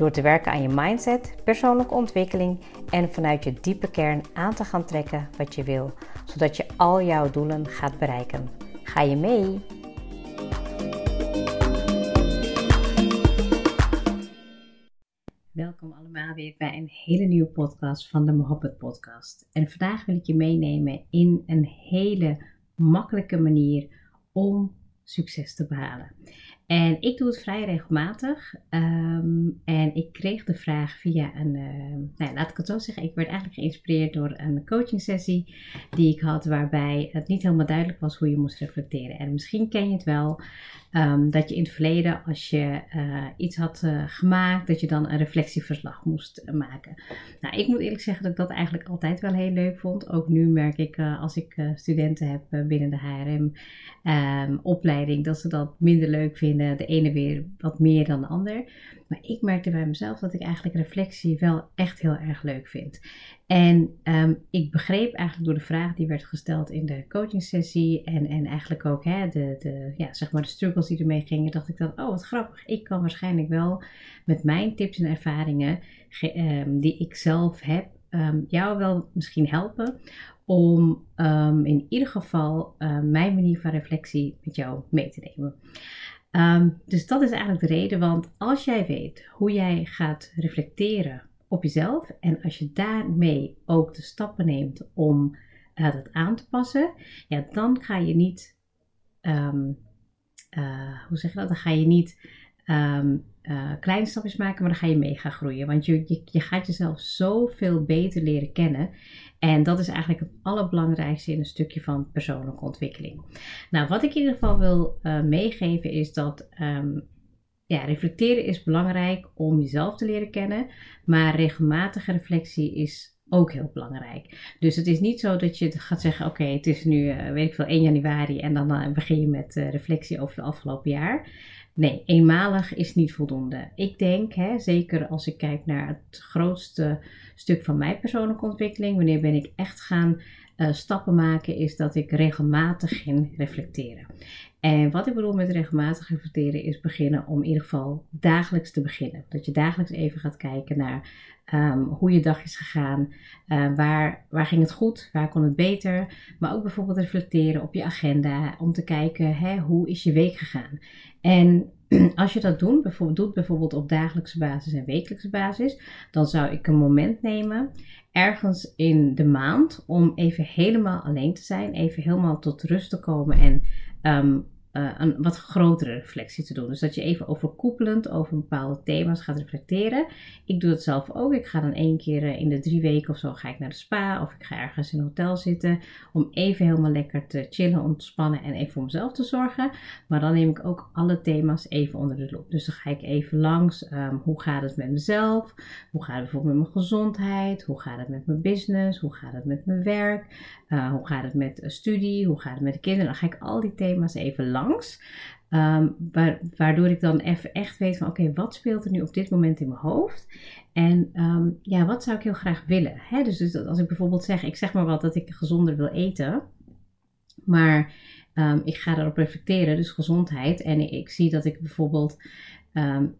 Door te werken aan je mindset, persoonlijke ontwikkeling en vanuit je diepe kern aan te gaan trekken wat je wil, zodat je al jouw doelen gaat bereiken. Ga je mee? Welkom allemaal weer bij een hele nieuwe podcast van de Mohabbat Podcast. En vandaag wil ik je meenemen in een hele makkelijke manier om succes te behalen. En ik doe het vrij regelmatig. Ehm, en ik kreeg de vraag via een, uh, nou, laat ik het zo zeggen, ik werd eigenlijk geïnspireerd door een coaching sessie die ik had, waarbij het niet helemaal duidelijk was hoe je moest reflecteren. En misschien ken je het wel, ehm, dat je in het verleden, als je uh, iets had uh, gemaakt, dat je dan een reflectieverslag moest maken. Nou, ik moet eerlijk zeggen dat ik dat eigenlijk altijd wel heel leuk vond. Ook nu merk ik, als ik studenten heb binnen de HRM-opleiding, ehm, dat ze dat minder leuk vinden de ene weer wat meer dan de ander. Maar ik merkte bij mezelf dat ik eigenlijk reflectie wel echt heel erg leuk vind. En um, ik begreep eigenlijk door de vraag die werd gesteld in de coaching sessie en, en eigenlijk ook hè, de, de, ja, zeg maar de struggles die ermee gingen, dacht ik dan, oh wat grappig, ik kan waarschijnlijk wel met mijn tips en ervaringen um, die ik zelf heb, um, jou wel misschien helpen om in ieder geval mijn manier van reflectie met jou mee te nemen. Um, dus dat is eigenlijk de reden, want als jij weet hoe jij gaat reflecteren op jezelf en als je daarmee ook de stappen neemt om uh, dat aan te passen, ja, dan ga je niet, um, uh, hoe zeg je dat? Dan ga je niet um, uh, kleine stapjes maken, maar dan ga je mee gaan groeien. Want je, je, je gaat jezelf zoveel beter leren kennen. En dat is eigenlijk het allerbelangrijkste in een stukje van persoonlijke ontwikkeling. Nou, wat ik in ieder geval wil uh, meegeven is dat um, ja, reflecteren is belangrijk om jezelf te leren kennen. Maar regelmatige reflectie is ook heel belangrijk. Dus het is niet zo dat je gaat zeggen: Oké, het is nu, uh, weet ik veel, 1 januari en dan begin je met reflectie over het afgelopen jaar. Nee, eenmalig is niet voldoende. Ik denk, hè, zeker als ik kijk naar het grootste stuk van mijn persoonlijke ontwikkeling, wanneer ben ik echt gaan uh, stappen maken, is dat ik regelmatig ging reflecteren. En wat ik bedoel met regelmatig reflecteren is beginnen om in ieder geval dagelijks te beginnen. Dat je dagelijks even gaat kijken naar um, hoe je dag is gegaan, uh, waar, waar ging het goed, waar kon het beter. Maar ook bijvoorbeeld reflecteren op je agenda om te kijken hè, hoe is je week gegaan. En als je dat doet bijvoorbeeld, doet, bijvoorbeeld op dagelijkse basis en wekelijkse basis, dan zou ik een moment nemen ergens in de maand om even helemaal alleen te zijn, even helemaal tot rust te komen en um, uh, een wat grotere reflectie te doen. Dus dat je even overkoepelend over bepaalde thema's gaat reflecteren. Ik doe het zelf ook. Ik ga dan één keer eh, in de drie weken of zo ga ik naar de spa of ik ga ergens in een hotel zitten om even helemaal lekker te chillen, ontspannen en even voor mezelf te zorgen. Maar dan neem ik ook alle thema's even onder de loep. Dus dan ga ik even langs. Um, hoe gaat het met mezelf? Hoe gaat het bijvoorbeeld met mijn gezondheid? Hoe gaat het met mijn business? Hoe gaat het met mijn werk? Uh, hoe gaat het met studie? Hoe gaat het met de kinderen? Dan ga ik al die thema's even langs langs. Um, waardoor ik dan even echt weet van oké, wat speelt er nu op dit moment in mijn hoofd? En um, ja, wat zou ik heel graag willen? Hè? Dus, dus als ik bijvoorbeeld zeg, ik zeg maar wat dat ik gezonder wil eten. Maar um, ik ga daarop reflecteren, dus gezondheid. En ik, ik zie dat ik bijvoorbeeld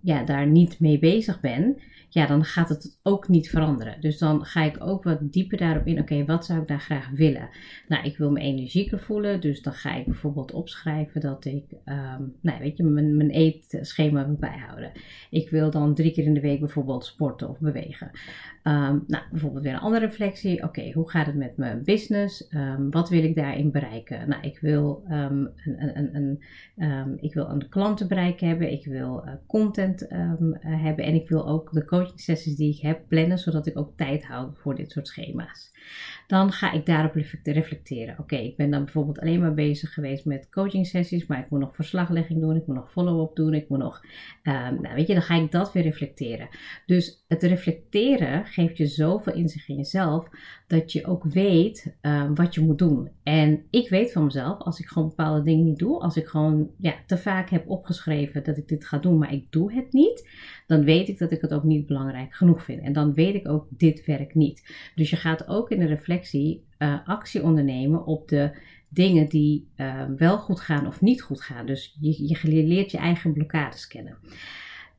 ja, daar niet mee bezig ben ja, dan gaat het ook niet veranderen. Dus dan ga ik ook wat dieper daarop in. Oké, wat zou ik daar graag willen? Nou, ik wil me energieker voelen. Dus dan ga ik bijvoorbeeld opschrijven dat ik, um, nou, weet je, mijn, mijn eetschema bijhouden. Ik wil dan drie keer in de week bijvoorbeeld sporten of bewegen. Um, nou, bijvoorbeeld weer een andere reflectie. Oké, hoe gaat het met mijn business? Um, wat wil ik daarin bereiken? Nou, ik wil, een, een, een, ik wil een klantenbereik hebben. Ik wil uh, content hebben. En ik wil ook de coaching sessies die ik heb plannen, zodat ik ook tijd hou voor dit soort schema's. Dan ga ik daarop reflecteren. Oké, ik ben dan bijvoorbeeld alleen maar bezig geweest met coaching sessies, maar ik moet nog verslaglegging doen, ik moet nog follow-up doen, ik moet nog, um, nou weet je, dan ga ik dat weer reflecteren. Dus het reflecteren geeft je zoveel inzicht in jezelf, dat je ook weet um, wat je moet doen. En ik weet van mezelf, als ik gewoon bepaalde dingen niet doe, als ik gewoon ja, te vaak heb opgeschreven dat ik dit ga doen, maar ik doe het niet, dan weet ik dat ik het ook niet belangrijk genoeg vind. En dan weet ik ook, dit werkt niet. Dus je gaat ook in de reflectie uh, actie ondernemen op de dingen die uh, wel goed gaan of niet goed gaan. Dus je, je leert je eigen blokkades kennen.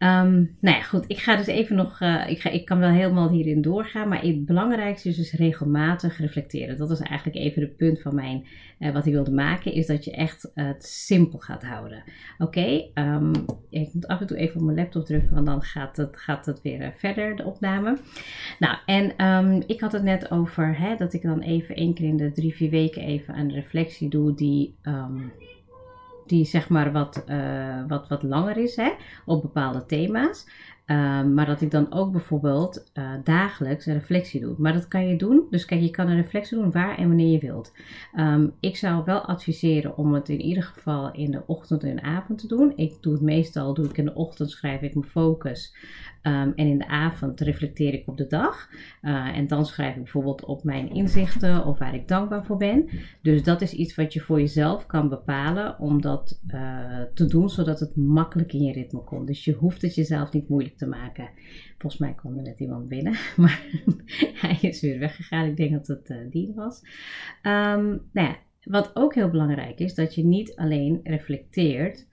Um, nou ja, goed. Ik ga dus even nog. Uh, ik, ga, ik kan wel helemaal hierin doorgaan. Maar het belangrijkste is dus regelmatig reflecteren. Dat is eigenlijk even het punt van mijn. Uh, wat ik wilde maken. Is dat je echt het simpel gaat houden. Oké. Um, ik moet af en toe even op mijn laptop drukken. Want dan gaat het, gaat het weer verder, de opname. Nou, en um, ik had het net over. Hè, dat ik dan even één keer in de drie, vier weken even een reflectie doe. Die die zeg maar wat, uh, wat, wat langer is hè, op bepaalde thema's. Um, maar dat ik dan ook bijvoorbeeld uh, dagelijks een reflectie doe. Maar dat kan je doen. Dus kijk, je kan een reflectie doen waar en wanneer je wilt. Um, ik zou wel adviseren om het in ieder geval in de ochtend en de avond te doen. Ik doe het meestal, doe ik in de ochtend schrijf ik mijn focus. Um, en in de avond reflecteer ik op de dag. Uh, en dan schrijf ik bijvoorbeeld op mijn inzichten of waar ik dankbaar voor ben. Dus dat is iets wat je voor jezelf kan bepalen om dat uh, te doen, zodat het makkelijk in je ritme komt. Dus je hoeft het jezelf niet moeilijk te maken. Volgens mij kwam er net iemand binnen, maar hij is weer weggegaan. Ik denk dat het uh, die was. Um, nou ja, wat ook heel belangrijk is, dat je niet alleen reflecteert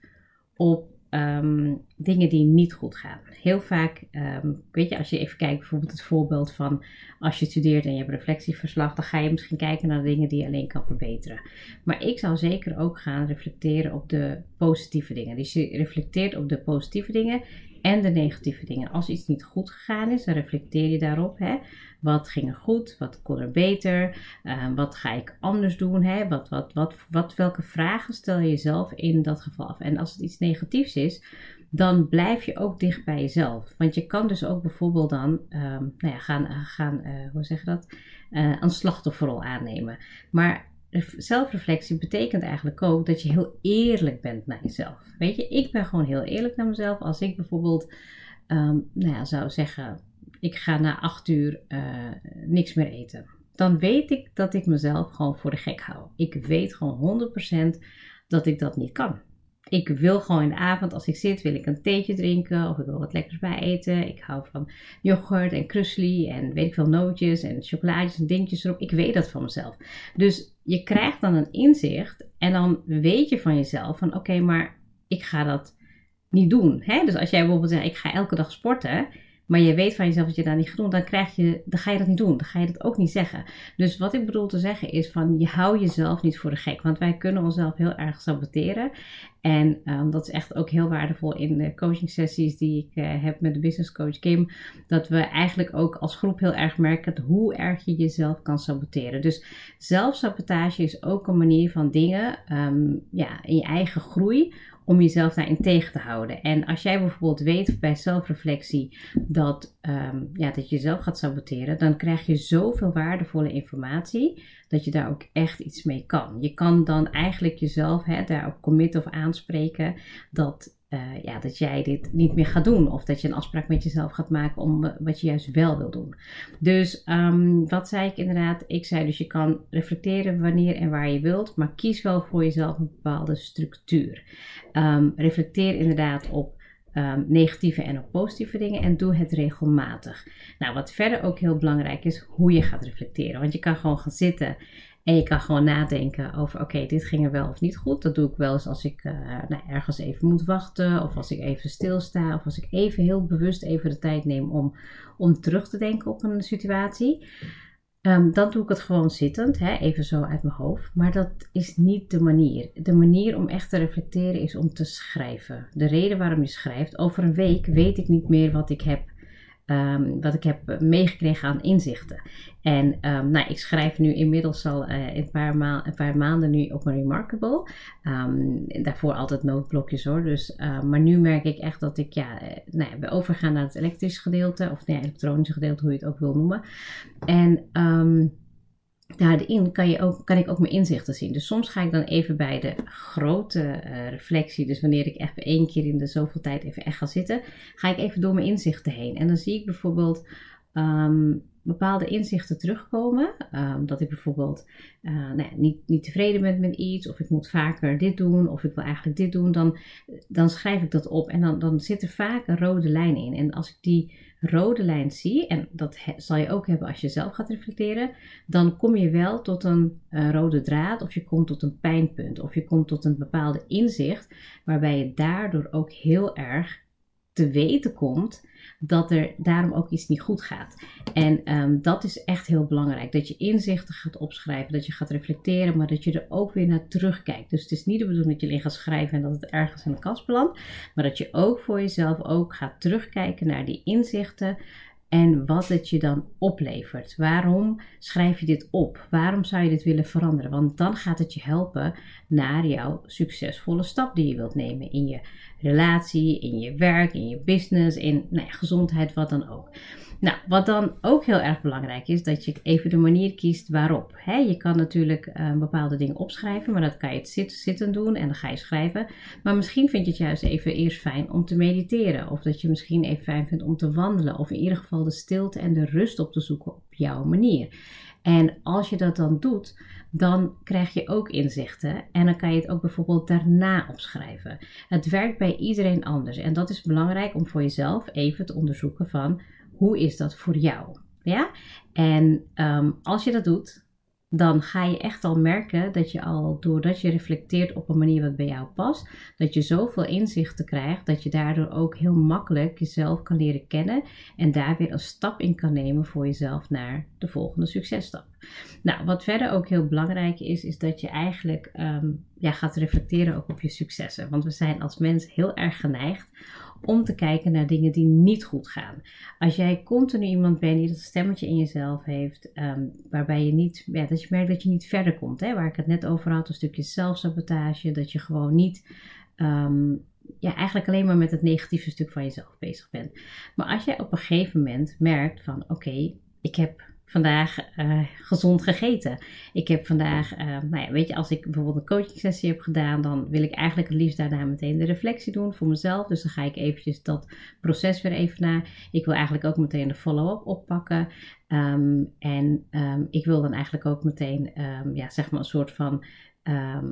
op um, dingen die niet goed gaan. Heel vaak, um, weet je, als je even kijkt, bijvoorbeeld het voorbeeld van als je studeert en je hebt reflectieverslag, dan ga je misschien kijken naar dingen die je alleen kan verbeteren. Maar ik zou zeker ook gaan reflecteren op de positieve dingen. Dus je reflecteert op de positieve dingen en de negatieve dingen. Als iets niet goed gegaan is, dan reflecteer je daarop. Hè? Wat ging er goed? Wat kon er beter? Uh, wat ga ik anders doen? Hè? Wat, wat, wat, wat, welke vragen stel je jezelf in dat geval af? En als het iets negatiefs is, dan blijf je ook dicht bij jezelf. Want je kan dus ook bijvoorbeeld dan um, nou ja, gaan, gaan uh, hoe zeg je dat? Uh, een slachtofferrol aannemen. Maar zelfreflectie betekent eigenlijk ook dat je heel eerlijk bent naar jezelf. Weet je, ik ben gewoon heel eerlijk naar mezelf. Als ik bijvoorbeeld, um, nou ja, zou zeggen, ik ga na acht uur uh, niks meer eten. Dan weet ik dat ik mezelf gewoon voor de gek hou. Ik weet gewoon 100% dat ik dat niet kan. Ik wil gewoon in de avond, als ik zit, wil ik een theetje drinken of ik wil wat lekkers bij eten. Ik hou van yoghurt en krusli en weet ik veel nootjes en chocolaatjes en dingetjes erop. Ik weet dat van mezelf. Dus je krijgt dan een inzicht en dan weet je van jezelf van oké, maar ik ga dat niet doen. Hè? Dus als jij bijvoorbeeld zegt ik ga elke dag sporten maar je weet van jezelf dat je dat niet gaat dan, krijg je, dan ga je dat niet doen. Dan ga je dat ook niet zeggen. Dus wat ik bedoel te zeggen is van je hou jezelf niet voor de gek. Want wij kunnen onszelf heel erg saboteren. En um, dat is echt ook heel waardevol in de coaching sessies die ik uh, heb met de business coach Kim. Dat we eigenlijk ook als groep heel erg merken hoe erg je jezelf kan saboteren. Dus zelfsabotage is ook een manier van dingen um, ja, in je eigen groei om jezelf daarin tegen te houden. En als jij bijvoorbeeld weet bij zelfreflectie dat, um, ja, dat je jezelf gaat saboteren, dan krijg je zoveel waardevolle informatie dat je daar ook echt iets mee kan. Je kan dan eigenlijk jezelf hè, daarop committen of aanspreken dat uh, ja, dat jij dit niet meer gaat doen. Of dat je een afspraak met jezelf gaat maken om uh, wat je juist wel wil doen. Dus um, wat zei ik inderdaad? Ik zei dus je kan reflecteren wanneer en waar je wilt. Maar kies wel voor jezelf een bepaalde structuur. Um, reflecteer inderdaad op Um, negatieve en op positieve dingen en doe het regelmatig. Nou, wat verder ook heel belangrijk is, hoe je gaat reflecteren. Want je kan gewoon gaan zitten en je kan gewoon nadenken over: oké, dit ging er wel of niet goed. Dat doe ik wel eens als ik uh, nou, ergens even moet wachten, of als ik even stilsta, of als ik even heel bewust even de tijd neem om, om terug te denken op een situatie. Um, dan doe ik het gewoon zittend, hè, even zo uit mijn hoofd. Maar dat is niet de manier. De manier om echt te reflecteren is om te schrijven. De reden waarom je schrijft, over een week weet ik niet meer wat ik heb um, wat ik heb meegekregen aan inzichten. En um, nou, ik schrijf nu inmiddels al uh, een, paar ma een, paar maanden nu op een Remarkable. Um, daarvoor altijd noodblokjes hoor. Dus, maar nu merk ik echt dat ik ja, uh, nou we overgaan naar het elektrische gedeelte. Of nee, elektronische gedeelte, hoe je het ook wil noemen. En daarin kan, je ook, kan ik ook mijn inzichten zien. Dus soms ga ik dan even bij de grote uh, reflectie, dus wanneer ik even één keer in de zoveel tijd even echt ga zitten, ga ik even door mijn inzichten heen. En dan zie ik bijvoorbeeld um, bepaalde inzichten terugkomen. Um, dat ik bijvoorbeeld uh, nou ja, niet, niet tevreden ben met iets, of ik moet vaker dit doen, of ik wil eigenlijk dit doen, dan, dan schrijf ik dat op. En dan, dan zit er vaak een rode lijn in. En als ik die rode lijn zie, en dat zal je ook hebben als je zelf gaat reflecteren, dan kom je wel tot een uh, rode draad, of je komt tot een pijnpunt, of je komt tot een bepaalde inzicht, waarbij je daardoor ook heel erg te weten komt dat er daarom ook iets niet goed gaat. En um, dat is echt heel belangrijk. Dat je inzichten gaat opschrijven, dat je gaat reflecteren, maar dat je er ook weer naar terugkijkt. Dus het is niet de bedoeling dat je alleen gaat schrijven en dat het ergens in de kast belandt, maar dat je ook voor jezelf ook gaat terugkijken naar die inzichten en wat het je dan oplevert. Waarom schrijf je dit op? Waarom zou je dit willen veranderen? Want dan gaat het je helpen naar jouw succesvolle stap die je wilt nemen in je relatie, in je werk, in je business, in nou ja, gezondheid, wat dan ook. Nou, wat dan ook heel erg belangrijk is, dat je even de manier kiest waarop. Je kan natuurlijk uh, bepaalde dingen opschrijven, maar dat kan je het zit, zitten doen en dan ga je schrijven. Maar misschien vind je het juist even eerst fijn om te mediteren. Of dat je misschien even fijn vindt om te wandelen. Of in ieder geval de stilte en de rust op te zoeken op jouw manier. En als je dat dan doet, dan krijg je ook inzichten en dan kan je het ook bijvoorbeeld daarna opschrijven. Het werkt bij iedereen anders en dat is belangrijk om voor jezelf even te onderzoeken van hoe is dat voor jou? Ja? En um, als je dat doet, dan ga je echt al merken dat je al, doordat je reflecteert op een manier wat bij jou past, dat je zoveel inzichten krijgt dat je daardoor ook heel makkelijk jezelf kan leren kennen en daar weer een stap in kan nemen voor jezelf naar de volgende successtap. Nou, wat verder ook heel belangrijk is, is dat je eigenlijk um, ja, gaat reflecteren ook op je successen. Want we zijn als mens heel erg geneigd om te kijken naar dingen die niet goed gaan. Als jij continu iemand bent die dat stemmetje in jezelf heeft, um, waarbij je niet, ja, dat je merkt dat je niet verder komt, hè, waar ik het net over had, een stukje zelfsabotage, dat je gewoon niet, um, ja, eigenlijk alleen maar met het negatieve stuk van jezelf bezig bent. Maar als jij op een gegeven moment merkt van, oké, ik heb vandaag uh, gezond gegeten. Ik heb vandaag, uh, nou ja, weet je, als ik bijvoorbeeld een coaching sessie heb gedaan, dan wil ik eigenlijk het liefst daarna meteen de reflectie doen voor mezelf. Dus dan ga ik eventjes dat proces weer even na. Ik wil eigenlijk ook meteen de follow-up oppakken. Um, en um, ik wil dan eigenlijk ook meteen, um, ja, zeg maar een soort van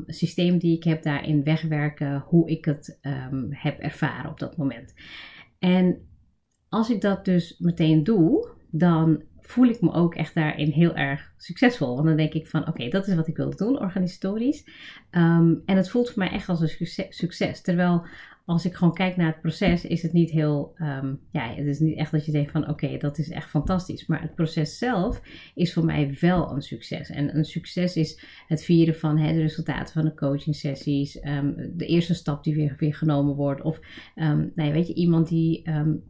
systeem die ik heb daarin wegwerken, hoe ik het heb ervaren op dat moment. En als ik dat dus meteen doe, dan voel ik me ook echt daarin heel erg succesvol. Want dan denk ik van oké, dat is wat ik wil doen, organisatorisch. Um, en het voelt voor mij echt als een succes. Terwijl als ik gewoon kijk naar het proces, is het niet heel, um, ja, het is niet echt dat je denkt van oké, dat is echt fantastisch. Maar het proces zelf is voor mij wel een succes. En een succes is het vieren van hè, de resultaten van de coaching sessies, um, de eerste stap die weer, weer genomen wordt. Of um, ja, weet je, iemand die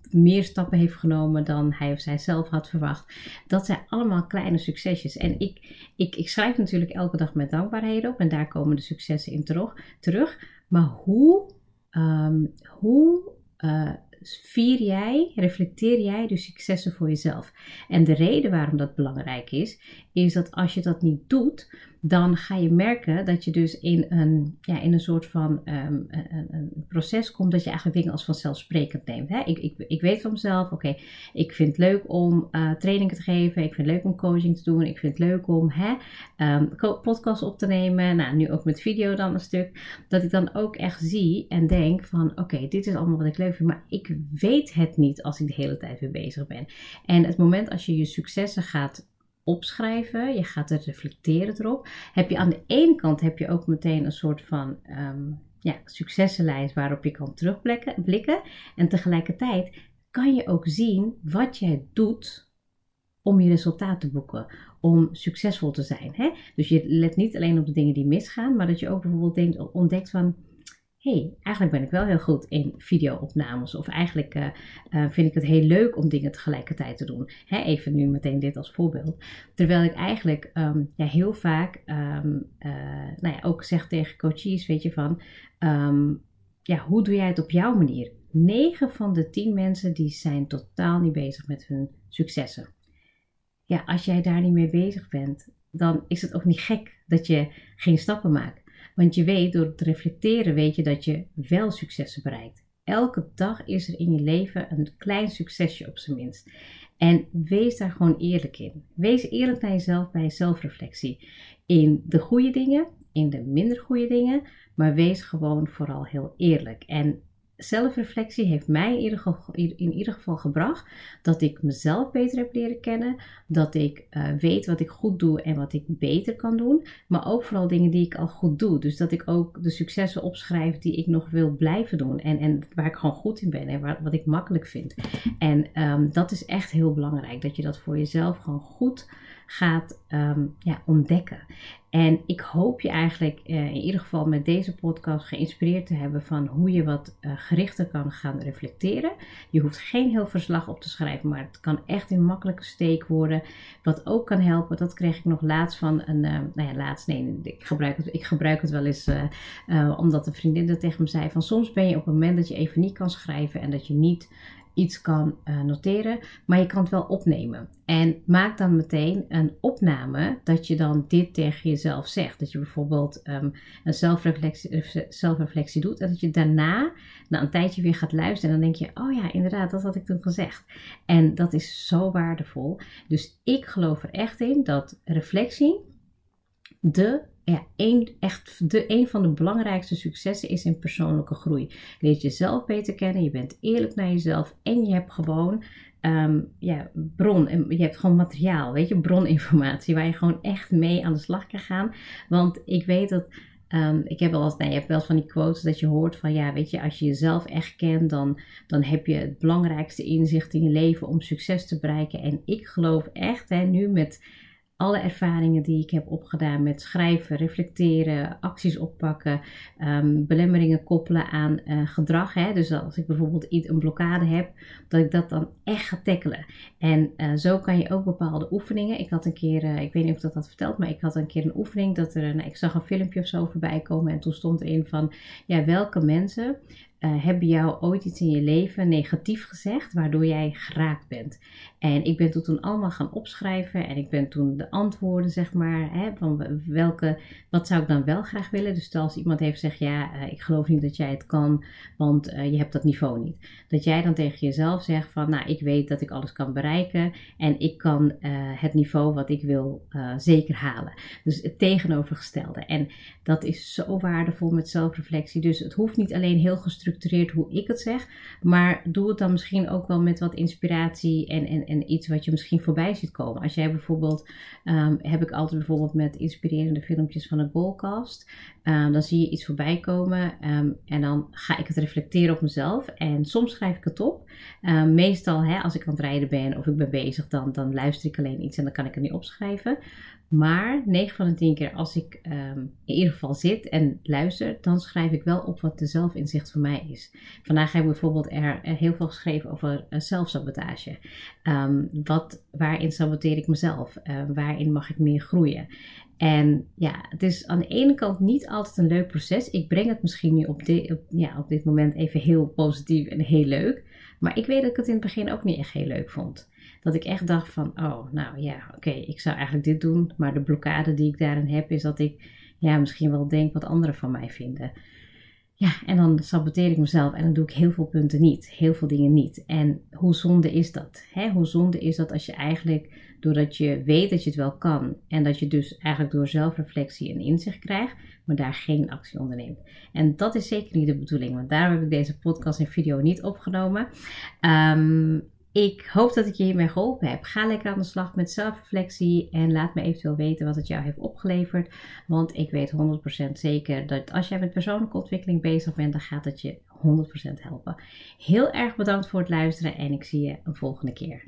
meer stappen heeft genomen dan hij of zij zelf had verwacht. Dat zijn allemaal kleine succesjes. En ik, ik, ik schrijf natuurlijk elke dag met dankbaarheden op en daar komen de successen in terug. terug. Maar hoe Um, hoe uh, vier jij, reflecteer jij de successen voor jezelf? En de reden waarom dat belangrijk is, is dat als je dat niet doet, dan ga je merken dat je dus in een, ja, in een soort van um, een, een, proces komt dat je eigenlijk dingen als vanzelfsprekend neemt. Hè? Ik, ik, ik weet van mezelf, oké, ik vind het leuk om uh, trainingen te geven, ik vind het leuk om coaching te doen, ik vind het leuk om hè, um, podcast op te nemen, nou, nu ook met video dan een stuk, dat ik dan ook echt zie en denk van oké, dit is allemaal wat ik leuk vind, maar ik weet het niet als ik de hele tijd weer bezig ben. En het moment als je je successen gaat opschrijven, je gaat er reflecteren erop, heb je aan de ene kant heb je ook meteen een soort van um, ja, successenlijst waarop je kan terugblikken. En tegelijkertijd kan je ook zien wat jij doet om je resultaat te boeken, om succesvol te zijn. Hè? Dus je let niet alleen op de dingen die misgaan, maar dat je ook bijvoorbeeld denkt, ontdekt van eigenlijk ben ik wel heel goed in videoopnames. Of eigenlijk uh, uh, vind ik het heel leuk om dingen tegelijkertijd te doen. Hè, even nu meteen dit als voorbeeld. Terwijl ik eigenlijk um, ja, heel vaak um, uh, nou ja, ook zeg tegen coaches, weet je van, um, ja, hoe doe jij het op jouw manier? 9 van de 10 mensen die zijn totaal niet bezig met hun successen. Ja, als jij daar niet mee bezig bent, dan is het ook niet gek dat je geen stappen maakt. Want je weet, door te reflecteren, weet je dat je wel successen bereikt. Elke dag is er in je leven een klein succesje op zijn minst. En wees daar gewoon eerlijk in. Wees eerlijk naar jezelf bij zelfreflectie. In de goede dingen, in de minder goede dingen, maar wees gewoon vooral heel eerlijk. En zelfreflectie heeft mij in ieder, geval, gebracht dat ik mezelf beter heb leren kennen, dat ik uh, weet wat ik goed doe en wat ik beter kan doen, maar ook vooral dingen die ik al goed doe. Dus dat ik ook de successen opschrijf die ik nog wil blijven doen en, en waar ik gewoon goed in ben en waar, wat ik makkelijk vind. En um, dat is echt heel belangrijk, dat je dat voor jezelf gewoon goed gaat um, ja, ontdekken. En ik hoop je eigenlijk uh, in ieder geval met deze podcast geïnspireerd te hebben van hoe je wat uh, gerichter kan gaan reflecteren. Je hoeft geen heel verslag op te schrijven, maar het kan echt in makkelijke steek worden. Wat ook kan helpen, dat kreeg ik nog laatst van een, uh, nou ja, laatst, nee, ik gebruik het, ik gebruik het wel eens omdat een vriendin dat tegen me zei van soms ben je op het moment dat je even niet kan schrijven en dat je niet iets kan uh, noteren, maar je kan het wel opnemen. En maak dan meteen een opname dat je dan dit tegen jezelf zegt. Dat je bijvoorbeeld um, een zelfreflectie, zelfreflectie doet en dat je daarna, na een tijdje weer gaat luisteren en dan denk je, oh ja, inderdaad, dat had ik toen gezegd. En dat is zo waardevol. Dus ik geloof er echt in dat reflectie de ja, een, echt de, een van de belangrijkste successen is in persoonlijke groei. Je leert jezelf beter kennen, je bent eerlijk naar jezelf en je hebt gewoon um, ja, bron, je hebt gewoon materiaal, weet je, broninformatie waar je gewoon echt mee aan de slag kan gaan. Want ik weet dat Um, ik heb wel eens, nou, je hebt wel van die quotes dat je hoort van ja, weet je, als je jezelf echt kent, dan, dan heb je het belangrijkste inzicht in je leven om succes te bereiken. En ik geloof echt, hè, nu met alle ervaringen die ik heb opgedaan met schrijven, reflecteren, acties oppakken, um, belemmeringen koppelen aan uh, gedrag. Hè? Dus als ik bijvoorbeeld iets, een blokkade heb, dat ik dat dan echt ga tackelen. En uh, zo kan je ook bepaalde oefeningen. Ik had een keer, uh, ik weet niet of dat had verteld, maar ik had een keer een oefening dat er, nou, ik zag een filmpje of zo voorbij komen en toen stond erin van, ja, welke mensen uh, hebben jou ooit iets in je leven negatief gezegd, waardoor jij geraakt bent. En ik ben toen allemaal gaan opschrijven en ik ben toen de antwoorden, zeg maar, hè, van welke, wat zou ik dan wel graag willen. Dus als iemand heeft gezegd, ja, uh, ik geloof niet dat jij het kan, want uh, je hebt dat niveau niet. Dat jij dan tegen jezelf zegt van, nou, ik weet dat ik alles kan bereiken en ik kan het niveau wat ik wil zeker halen. Dus het tegenovergestelde. En dat is zo waardevol met zelfreflectie. Dus het hoeft niet alleen heel gestructureerd gestructureerd hoe ik het zeg. Maar doe het dan misschien ook wel met wat inspiratie en, en, en iets wat je misschien voorbij ziet komen. Als jij bijvoorbeeld, um, heb ik altijd bijvoorbeeld met inspirerende filmpjes van de Goalcast. Um, dan zie je iets voorbij komen um, en dan ga ik het reflecteren op mezelf. En soms schrijf ik het op. meestal hè, als ik aan het rijden ben of ik ben bezig, dan, dan luister ik alleen iets en dan kan ik het niet opschrijven. Maar 9 van de 10 keer als ik um, in ieder geval zit en luister, dan schrijf ik wel op wat de zelfinzicht voor mij is. Vandaag heb ik bijvoorbeeld er, heel veel geschreven over zelfsabotage. Um, wat, waarin saboteer ik mezelf? Waarin mag ik meer groeien? En ja, het is aan de ene kant niet altijd een leuk proces. Ik breng het misschien nu op, ja, op dit moment even heel positief en heel leuk. Maar ik weet dat ik het in het begin ook niet echt heel leuk vond dat ik echt dacht van, oh, nou ja, oké, ik zou eigenlijk dit doen. Maar de blokkade die ik daarin heb, is dat ik ja, misschien wel denk wat anderen van mij vinden. Ja, en dan saboteer ik mezelf en dan doe ik heel veel punten niet, heel veel dingen niet. En hoe zonde is dat? Hè? Hoe zonde is dat als je eigenlijk, doordat je weet dat je het wel kan en dat je dus eigenlijk door zelfreflectie een inzicht krijgt, maar daar geen actie onderneemt. En dat is zeker niet de bedoeling, want daarom heb ik deze podcast en video niet opgenomen. Um, ik hoop dat ik je hiermee geholpen heb. Ga lekker aan de slag met zelfreflectie en laat me eventueel weten wat het jou heeft opgeleverd. Want ik weet 100% zeker dat als jij met persoonlijke ontwikkeling bezig bent, dan gaat het je 100% helpen. Heel erg bedankt voor het luisteren en ik zie je een volgende keer.